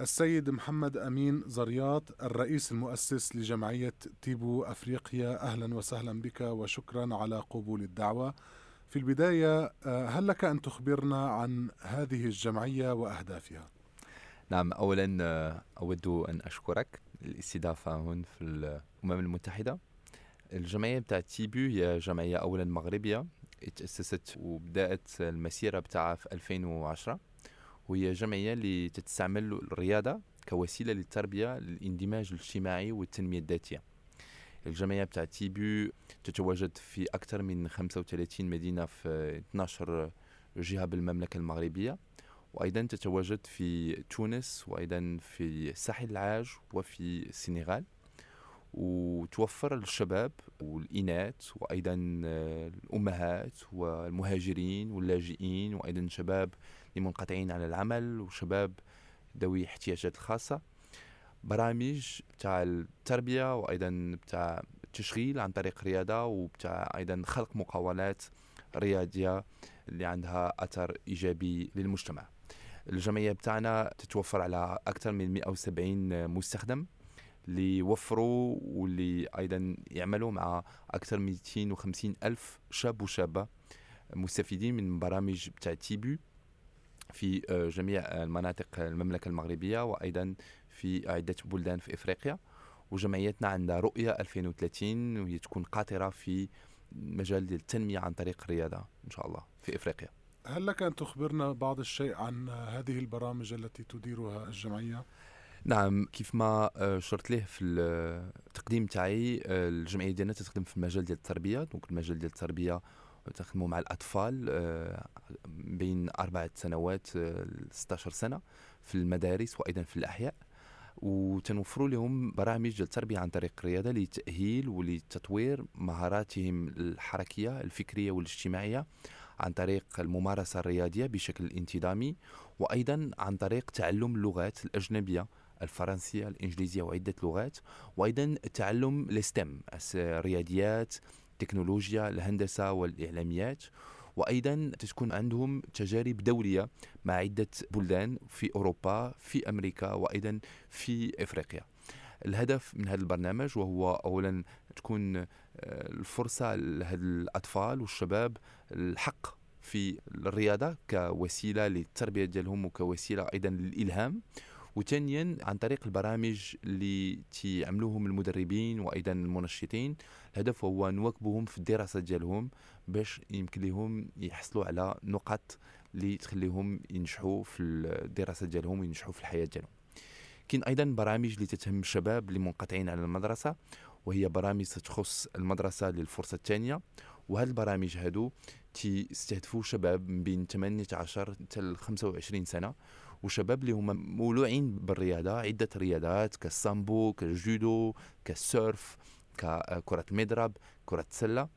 السيد محمد أمين زرياط الرئيس المؤسس لجمعية تيبو أفريقيا. أهلا وسهلا بك وشكرا على قبول الدعوة. في البداية آه، هل لك أن تخبرنا عن هذه الجمعية وأهدافها؟ نعم أولا آه، أود أن أشكرك للاستضافة هنا في الأمم المتحدة. الجمعية بتاعت تيبو هي جمعية أولا مغربية. تأسست وبدأت المسيرة بتاعها في 2010 وهي جمعية اللي تستعمل الرياضة كوسيلة للتربية للاندماج الاجتماعي والتنمية الذاتية. الجمعية بتاع تيبو تتواجد في أكثر من 35 مدينة في 12 جهة بالمملكة المغربية وأيضا تتواجد في تونس وأيضا في ساحل العاج وفي السنغال. وتوفر للشباب والإناث وأيضا الأمهات والمهاجرين واللاجئين وأيضا شباب المنقطعين عن العمل وشباب ذوي احتياجات الخاصة برامج بتاع التربية وأيضا بتاع التشغيل عن طريق رياضة وبتاع أيضا خلق مقاولات رياضية اللي عندها أثر إيجابي للمجتمع. الجمعية بتاعنا تتوفر على أكثر من 170 مستخدم. اللي يوفروا واللي أيضا يعملوا مع أكثر من 250 ألف شاب وشابة مستفيدين من برامج بتاع تيبو في آه، جميع المناطق المملكة المغربية وأيضا في عدة بلدان في إفريقيا وجمعيتنا عندها رؤية 2030 وهي تكون قاطرة في مجال التنمية عن طريق الرياضة إن شاء الله في إفريقيا هل لك أن تخبرنا بعض الشيء عن هذه البرامج التي تديرها الجمعية؟ نعم كيف ما آه، شرت له في التقديم تاعي آه، الجمعية ديالنا تخدم في المجال ديال التربية. donc المجال ديال التربية تخدموا مع الأطفال آه، بين أربع سنوات ل 16 سنة في المدارس وأيضا في الأحياء. وتنوفروا لهم برامج التربية عن طريق الرياضة لتأهيل ولتطوير مهاراتهم الحركية الفكرية والاجتماعية عن طريق الممارسة الرياضية بشكل انتظامي وأيضا عن طريق تعلم اللغات الأجنبية. الفرنسية الإنجليزية وعدة لغات وأيضا تعلم الستم الرياضيات التكنولوجيا الهندسة والإعلاميات. وأيضا تكون عندهم تجارب دولية مع عدة بلدان في أوروبا في أمريكا وأيضا في إفريقيا. الهدف من هذا البرنامج وهو اولا تكون آه، الفرصة لهذ الأطفال والشباب الحق في الرياضة كوسيلة للتربية ديالهم وكوسيلة أيضا للإلهام. وثانيا عن طريق البرامج اللي تيعملوهم المدربين وأيضا المنشطين الهدف هو نواكبوهم في الدراسة ديالهم باش يمكن لهم يحصلوا على نقط اللي تخليهم ينجحوا في الدراسة ديالهم وينجحوا في الحياة ديالهم. كاين أيضا برامج اللي تتهم الشباب اللي منقطعين على المدرسة وهي برامج تخص المدرسة للفرصة الثانية وهذه البرامج هادو تستهدفوا شباب من بين 18 حتى 25 سنة وشباب اللي هما مولوعين بالرياضة عدة رياضات كالسامبو كالجودو كالسيرف ككرة المضرب كرة السله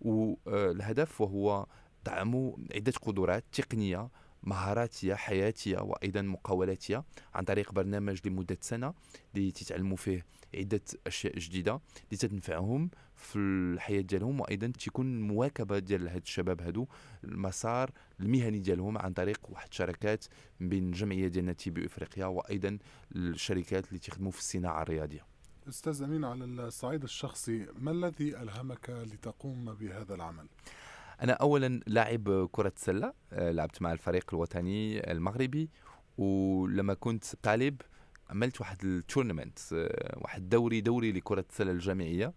والهدف وهو دعم عدة قدرات تقنية مهاراتيه حياتيه وأيضا مقاولاتيه عن طريق برنامج لمدة سنة اللي فيه عدة أشياء جديدة اللي تنفعهم في الحياة ديالهم وأيضا تكون مواكبة ديال هاد الشباب هادو المسار المهني ديالهم عن طريق واحد الشركات بين الجمعيه ديالنا تيبي إفريقيا وأيضا الشركات اللي تخدموا في الصناعة الرياضية. أستاذ أمين على الصعيد الشخصي ما الذي ألهمك لتقوم بهذا العمل؟ أنا اولا لاعب كرة سلة آه، لعبت مع الفريق الوطني المغربي ولما كنت طالب عملت واحد ال tournament آه، واحد دوري دوري لكرة السله الجامعيه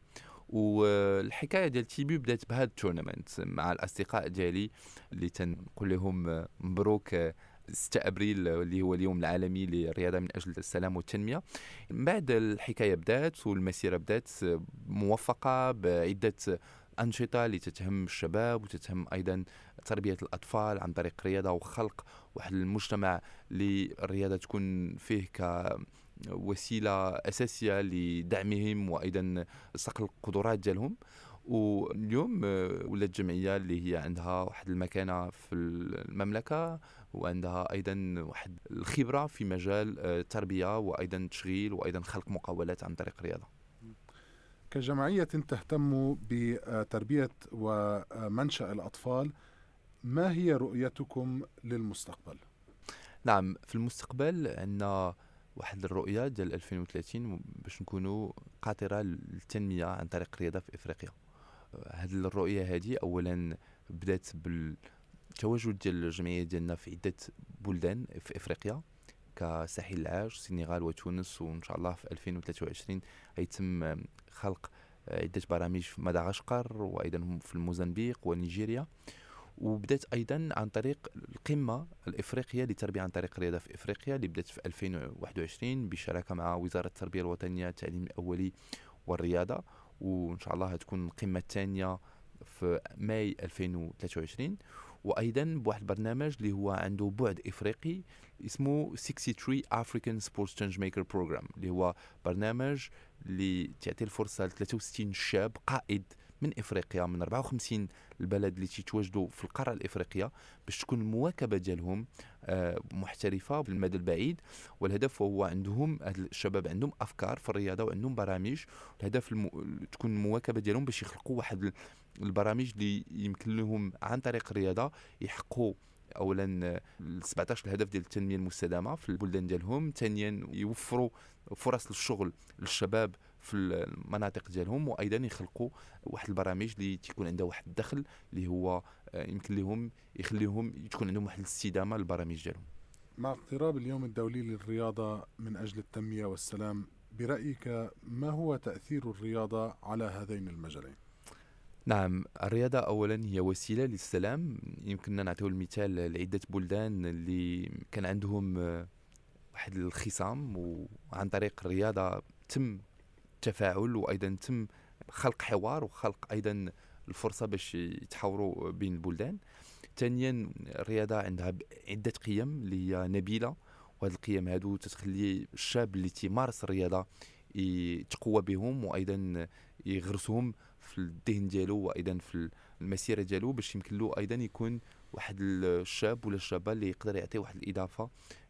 والحكاية ديال تيبو بدات بهذا ال tournament مع الأصدقاء ديالي اللي تنقول لهم مبروك 6 أبريل اللي هو اليوم العالمي للرياضة من أجل السلام والتنمية. من بعد الحكاية بدات والمسيرة بدات موفقة بعدة أنشطة اللي تتهم الشباب وتتهم أيضا تربية الأطفال عن طريق الرياضة وخلق واحد المجتمع اللي الرياضة تكون فيه كوسيلة أساسية لدعمهم وأيضا صقل القدرات ديالهم. واليوم ولات جمعية اللي هي عندها واحد المكانة في المملكة وعندها أيضا واحد الخبرة في مجال التربية وأيضا تشغيل وأيضا خلق مقاولات عن طريق الرياضه كجمعية تهتم بتربية ومنشأ الأطفال ما هي رؤيتكم للمستقبل؟ نعم في المستقبل عندنا واحد الرؤية ديال 2030 باش نكونوا قاطرة للتنمية عن طريق الرياضة في إفريقيا هذه الرؤية هذه اولا بدات بالتواجد ديال الجمعية ديالنا في عدة بلدان في إفريقيا كساحل العاج السنغال وتونس وإن شاء الله في 2023 يتم خلق عدة برامج في مدغشقر وأيضا في الموزمبيق ونيجيريا. وبدأت أيضا عن طريق القمة الإفريقية للتربيه عن طريق الرياضه في إفريقيا اللي بدأت في 2021 بشراكة مع وزارة التربية الوطنية التعليم الأولي والرياضة. وإن شاء الله هتكون القمة الثانية في ماي 2023 وأيضا بواحد البرنامج اللي هو عنده بعد إفريقي اسمه 63 African Sports Change Maker Program اللي هو برنامج اللي تعطي الفرصة ل 63 شاب قائد من إفريقيا من 54 البلد اللي تيتواجدوا في القارة الإفريقية باش تكون المواكبة ديالهم آه، محترفة بالمدى البعيد والهدف هو عندهم هاد الشباب عندهم أفكار في الرياضة وعندهم برامج الهدف. تكون المواكبة ديالهم باش يخلقوا واحد البرامج اللي يمكن لهم عن طريق الرياضة يحققوا اولا 17 الهدف ديال التنمية المستدامة في البلدان ديالهم ثانيا يوفروا فرص للشغل للشباب في المناطق ديالهم وأيضا يخلقوا واحد البرامج اللي تكون عندها واحد الدخل اللي هو آه، يمكن لهم يخليهم تكون عندهم واحد الاستدامة للبرامج ديالهم. مع اقتراب اليوم الدولي للرياضة من أجل التنمية والسلام برأيك ما هو تأثير الرياضة على هذين المجالين؟ نعم الرياضة أولا هي وسيلة للسلام. يمكننا نعطيه المثال لعدة بلدان اللي كان عندهم آه، واحد الخصام وعن طريق الرياضة تم التفاعل وأيضا تم خلق حوار وخلق أيضا الفرصة باش يتحاوروا بين البلدان. ثانيا الرياضة عندها عدة قيم اللي هي نبيلة. وهذه القيم هادو تتخلي الشاب اللي تيمارس الرياضة يتقوى بهم وأيضا يغرسهم في الذهن ديالو وأيضا في المسيرة ديالو باش يمكن له أيضا يكون واحد الشاب ولا الشابة اللي يقدر يعطي واحد الإضافة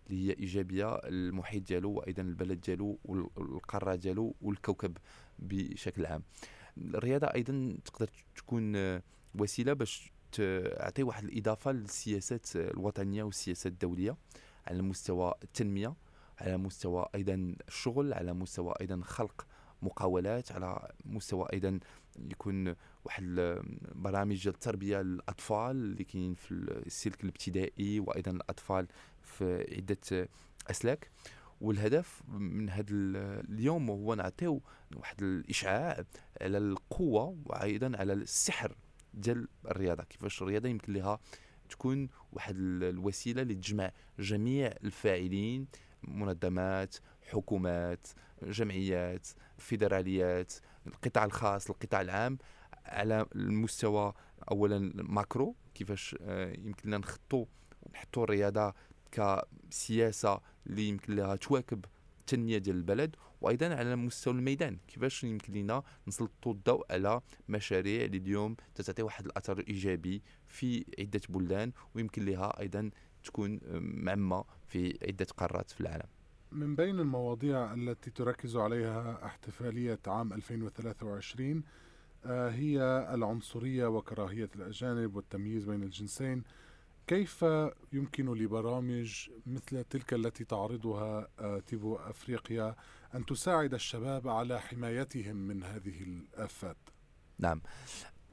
اللي هي إيجابية للمحيط ديالو وأيضا البلد ديالو والقارة ديالو والكوكب بشكل عام. الرياضة أيضا تقدر تكون وسيلة باش تعطي واحد الإضافة للسياسات الوطنية والسياسات الدولية على مستوى التنمية على مستوى أيضا الشغل على مستوى أيضا خلق مقاولات على مستوى أيضا يكون واحد برامج التربية للأطفال اللي كاينين في السلك الابتدائي وأيضا الأطفال في عدة أسلاك. والهدف من هذا اليوم هو نعطيو واحد الإشعاع على القوة وأيضا على السحر ديال الرياضة. كيفاش الرياضة يمكن لها تكون واحد الوسيلة اللي تجمع جميع الفاعلين منظمات حكومات جمعيات فيدراليات القطاع الخاص القطاع العام على المستوى اولا ماكرو كيفاش آه، يمكن لنا نخطو ونحطوا الرياضة كسياسة اللي يمكن لها تواكب التنمية ديال البلد وأيضا على مستوى الميدان. كيفاش يمكن لنا نسلطوا الضوء على مشاريع اللي اليوم تتعطي واحد الأثر إيجابي في عدة بلدان ويمكن لها أيضا تكون معمة في عدة قارات في العالم. من بين المواضيع التي تركز عليها احتفالية عام 2023 آه، هي العنصرية وكراهية الأجانب والتمييز بين الجنسين. كيف يمكن لبرامج مثل تلك التي تعرضها آه، تيبو أفريقيا أن تساعد الشباب على حمايتهم من هذه الآفات؟ نعم.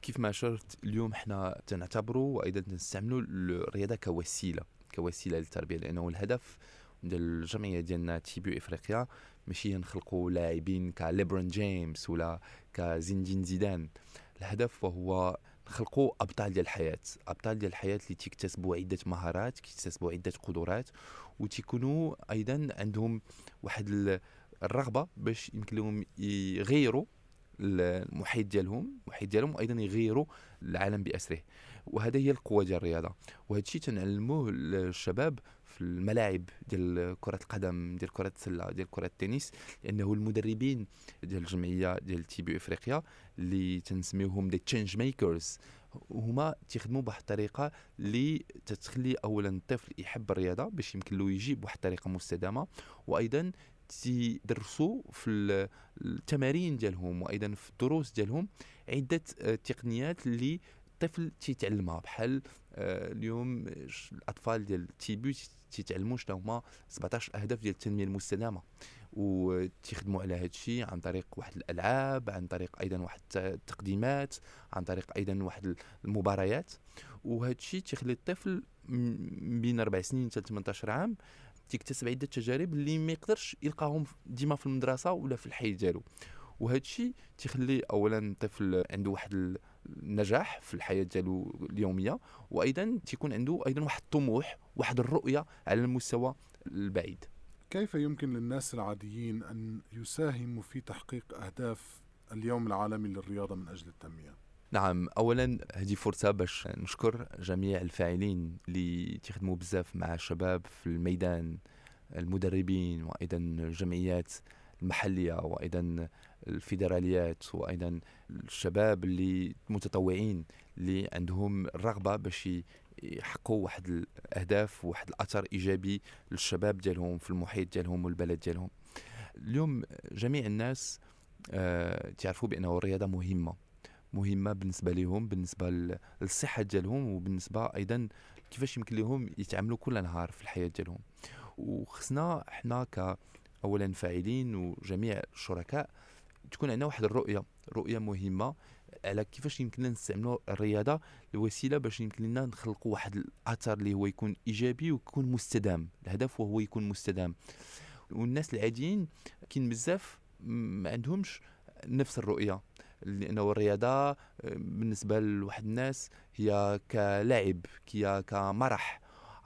كيف ما أشرت اليوم إحنا تنعتبروا وأيضا نستعملوا الرياضة كوسيلة كوسيلة للتربية لأنه الهدف ديال الجمعيه ديالنا تيبو إفريقيا. ماشي نخلقوا لاعبين كليبرون جيمس ولا كزين الدين زيدان. الهدف هو نخلقوا أبطال ديال الحياة. أبطال ديال الحياة اللي تيكتسبوا عدة مهارات كيكتسبوا عدة قدرات وتيكونوا أيضا عندهم واحد الرغبة باش يمكن لهم يغيروا المحيط ديالهم المحيط ديالهم وأيضا يغيروا العالم بأسره. وهذا هي القوة ديال الرياضة. وهذا الشيء تنعلموه للشباب في الملاعب ديال كرة القدم ديال كرة السلة ديال كرة التنس لأنه المدربين ديال الجمعيه ديال تيبو إفريقيا اللي تنسميوهم des change makers هما تيخدموا بواحد الطريقة اللي تتخلي اولا الطفل يحب الرياضة باش يمكن له يجيب بواحد الطريقة مستدامة وأيضا تيدرسوا في التمارين ديالهم وأيضا في الدروس ديالهم عدة تقنيات اللي الطفل تيتعلمها. بحال آه، اليوم الأطفال ديال التيبو تيتعلموا شنو هما 17 أهداف ديال التنمية المستدامة وتيخدموا على هذا الشيء عن طريق واحد الألعاب عن طريق أيضا واحد التقديمات عن طريق أيضا واحد المباريات. وهذا الشيء تيخلي الطفل بين أربع سنين حتى 18 عام تيكتسب عدة تجارب اللي ما يقدرش يلقاهم ديما في المدرسة ولا في الحي ديالو. وهذا الشيء تيخلي اولا الطفل عنده واحد النجاح في الحياة ديالو اليومية وأيضا تيكون عنده أيضا واحد الطموح واحد الرؤية على المستوى البعيد. كيف يمكن للناس العاديين أن يساهموا في تحقيق أهداف اليوم العالمي للرياضة من أجل التنمية؟ نعم اولا هذه فرصة باش نشكر جميع الفاعلين اللي تخدموا بزاف مع الشباب في الميدان المدربين وأيضا الجمعيات المحلية وأيضا الفيدراليات وأيضا الشباب اللي متطوعين اللي عندهم الرغبه باش يحققوا واحد الأهداف وواحد الأثر إيجابي للشباب ديالهم في المحيط ديالهم والبلد ديالهم. اليوم جميع الناس آه تعرفوا بانه الرياضة مهمة مهمة بالنسبة لهم بالنسبة للصحة ديالهم وبالنسبة أيضا كيفاش يمكن لهم يتعاملوا كل نهار في الحياة ديالهم. وخصنا إحنا ك اولا فاعلين وجميع الشركاء تكون عندنا واحد الرؤية رؤية مهمة. على كيفاش يمكن لنا نستعملوا الرياضة؟ الوسيلة باش يمكن لنا نخلقوا واحد الأثر اللي هو يكون إيجابي ويكون مستدام. الهدف وهو يكون مستدام. والناس العاديين كاين بزاف ما عندهمش نفس الرؤية. لأنه الرياضة بالنسبة لواحد الناس هي كلاعب هي كمرح.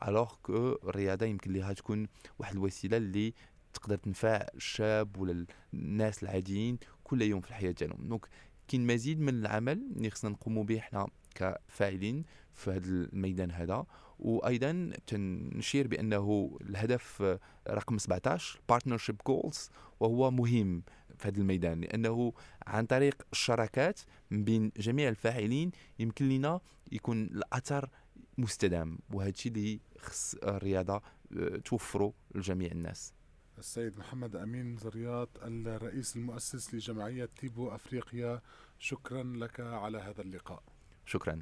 alors que الرياضة يمكن لها تكون واحد الوسيلة اللي تقدر تنفع الشاب ولا الناس العاديين كل يوم في الحياة ديالهم. donc كاين مزيد من العمل اللي خصنا نقوموا به إحنا كفاعلين في هذا الميدان هذا. وأيضا تنشير بأنه الهدف رقم 17 partnership goals وهو مهم في هذا الميدان. لأنه عن طريق الشراكات بين جميع الفاعلين يمكن لنا يكون الأثر مستدام. وهذا الشيء اللي خص الرياضة آه، توفره لجميع الناس. السيد محمد أمين زرياط الرئيس المؤسس لجمعية تيبو أفريقيا. شكرا لك على هذا اللقاء. شكرا.